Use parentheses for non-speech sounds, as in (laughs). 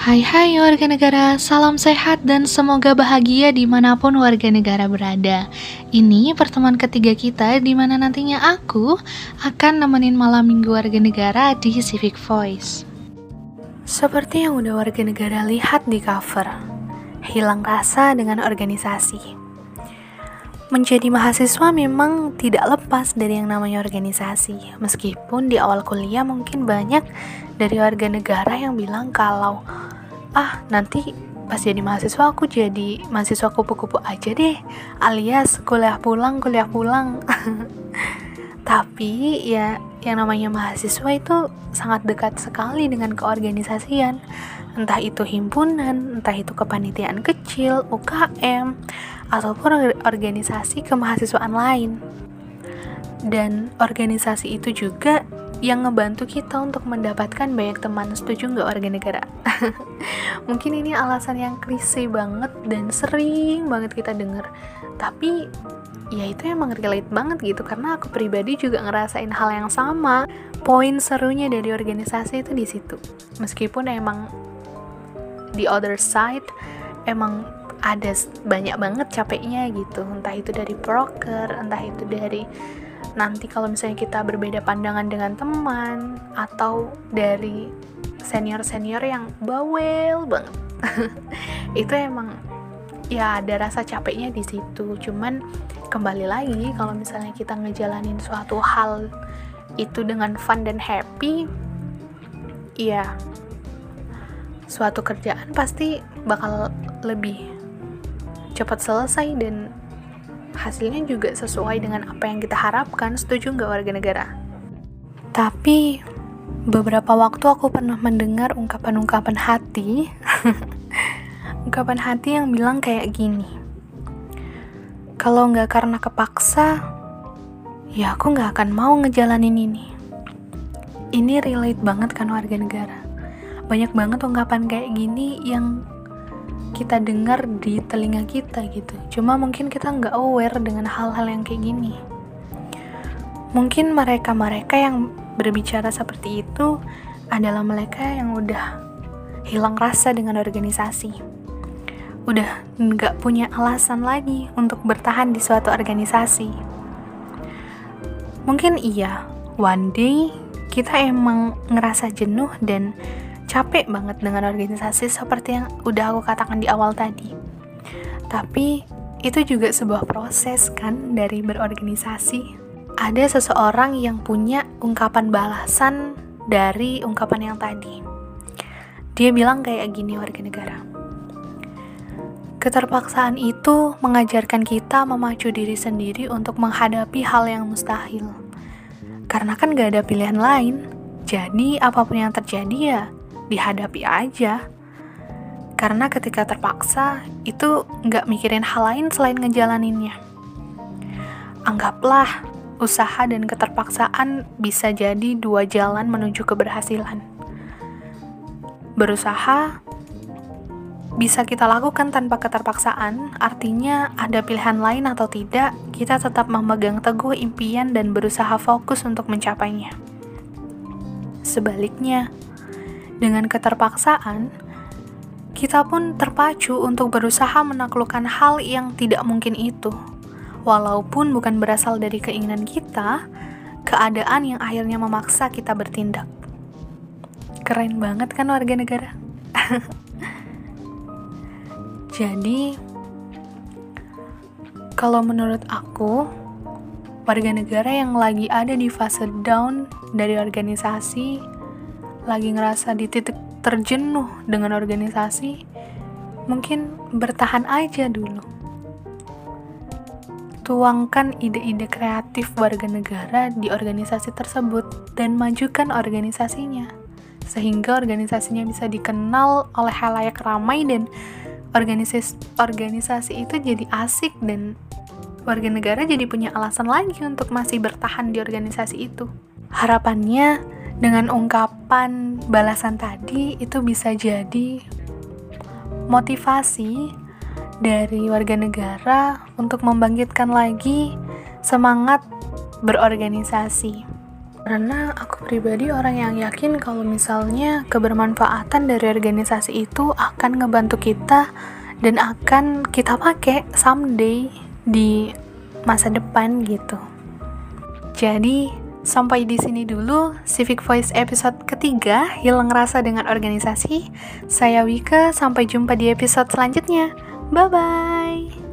Hai hai warga negara, salam sehat dan semoga bahagia di mana pun warga negara berada. Ini pertemuan ketiga kita di mana nantinya aku akan nemenin malam minggu warga negara di Civic Voice. Seperti yang udah warga negara lihat di cover Hilang rasa dengan organisasi Menjadi mahasiswa memang tidak lepas dari yang namanya organisasi. Meskipun di awal kuliah mungkin banyak dari warga negara yang bilang kalau ah nanti pas jadi mahasiswa aku jadi mahasiswa kupu-kupu aja deh alias kuliah pulang kuliah pulang (laughs) tapi ya yang namanya mahasiswa itu sangat dekat sekali dengan keorganisasian entah itu himpunan entah itu kepanitiaan kecil UKM ataupun organisasi kemahasiswaan lain. Dan organisasi itu juga yang ngebantu kita untuk mendapatkan banyak teman. Setuju nggak warga negara? (laughs) Mungkin ini alasan yang klise banget dan sering banget kita denger. Tapi ya itu emang relate banget gitu karena aku pribadi juga ngerasain hal yang sama. Poin serunya dari organisasi itu di situ. Meskipun emang the other side emang ada banyak banget capeknya gitu entah itu dari broker entah itu dari nanti kalau misalnya kita berbeda pandangan dengan teman atau dari senior-senior yang bawel banget (laughs) itu emang ya ada rasa capeknya di situ cuman kembali lagi kalau misalnya kita ngejalanin suatu hal itu dengan fun dan happy ya suatu kerjaan pasti bakal lebih cepat selesai dan hasilnya juga sesuai dengan apa yang kita harapkan. Setuju nggak warga negara? Tapi beberapa waktu aku pernah mendengar ungkapan-ungkapan hati, (laughs) ungkapan hati yang bilang kayak gini. Kalau nggak karena kepaksa, ya aku nggak akan mau ngejalanin ini. Ini relate banget kan warga negara. Banyak banget ungkapan kayak gini yang kita dengar di telinga kita gitu cuma mungkin kita nggak aware dengan hal-hal yang kayak gini mungkin mereka-mereka yang berbicara seperti itu adalah mereka yang udah hilang rasa dengan organisasi udah nggak punya alasan lagi untuk bertahan di suatu organisasi mungkin iya one day kita emang ngerasa jenuh dan capek banget dengan organisasi seperti yang udah aku katakan di awal tadi. Tapi itu juga sebuah proses kan dari berorganisasi. Ada seseorang yang punya ungkapan balasan dari ungkapan yang tadi. Dia bilang kayak gini warga negara. Keterpaksaan itu mengajarkan kita memacu diri sendiri untuk menghadapi hal yang mustahil. Karena kan gak ada pilihan lain, jadi apa pun yang terjadi ya dihadapi aja. Karena ketika terpaksa, itu nggak mikirin hal lain selain ngejalaninnya. Anggaplah usaha dan keterpaksaan bisa jadi dua jalan menuju keberhasilan. Berusaha bisa kita lakukan tanpa keterpaksaan, artinya ada pilihan lain atau tidak, kita tetap memegang teguh impian dan berusaha fokus untuk mencapainya. Sebaliknya, dengan keterpaksaan, kita pun terpacu untuk berusaha menaklukkan hal yang tidak mungkin itu. Walaupun bukan berasal dari keinginan kita, keadaan yang akhirnya memaksa kita bertindak. Keren banget kan warga negara? (laughs) Jadi, kalau menurut aku, warga negara yang lagi ada di fase down dari organisasi lagi ngerasa di titik terjenuh dengan organisasi, mungkin bertahan aja dulu. Tuangkan ide-ide kreatif warga negara di organisasi tersebut dan majukan organisasinya, sehingga organisasinya bisa dikenal oleh halayak ramai dan organisasi organisasi itu jadi asik dan warga negara jadi punya alasan lagi untuk masih bertahan di organisasi itu. Harapannya dengan ungkapan balasan tadi itu bisa jadi motivasi dari warga negara untuk membangkitkan lagi semangat berorganisasi. Karena aku pribadi orang yang yakin kalau misalnya kebermanfaatan dari organisasi itu akan ngebantu kita dan akan kita pakai someday di masa depan gitu. Jadi, sampai di sini dulu Civic Voice episode ketiga Hilang Rasa dengan Organisasi. Saya Wika, sampai jumpa di episode selanjutnya. Bye-bye.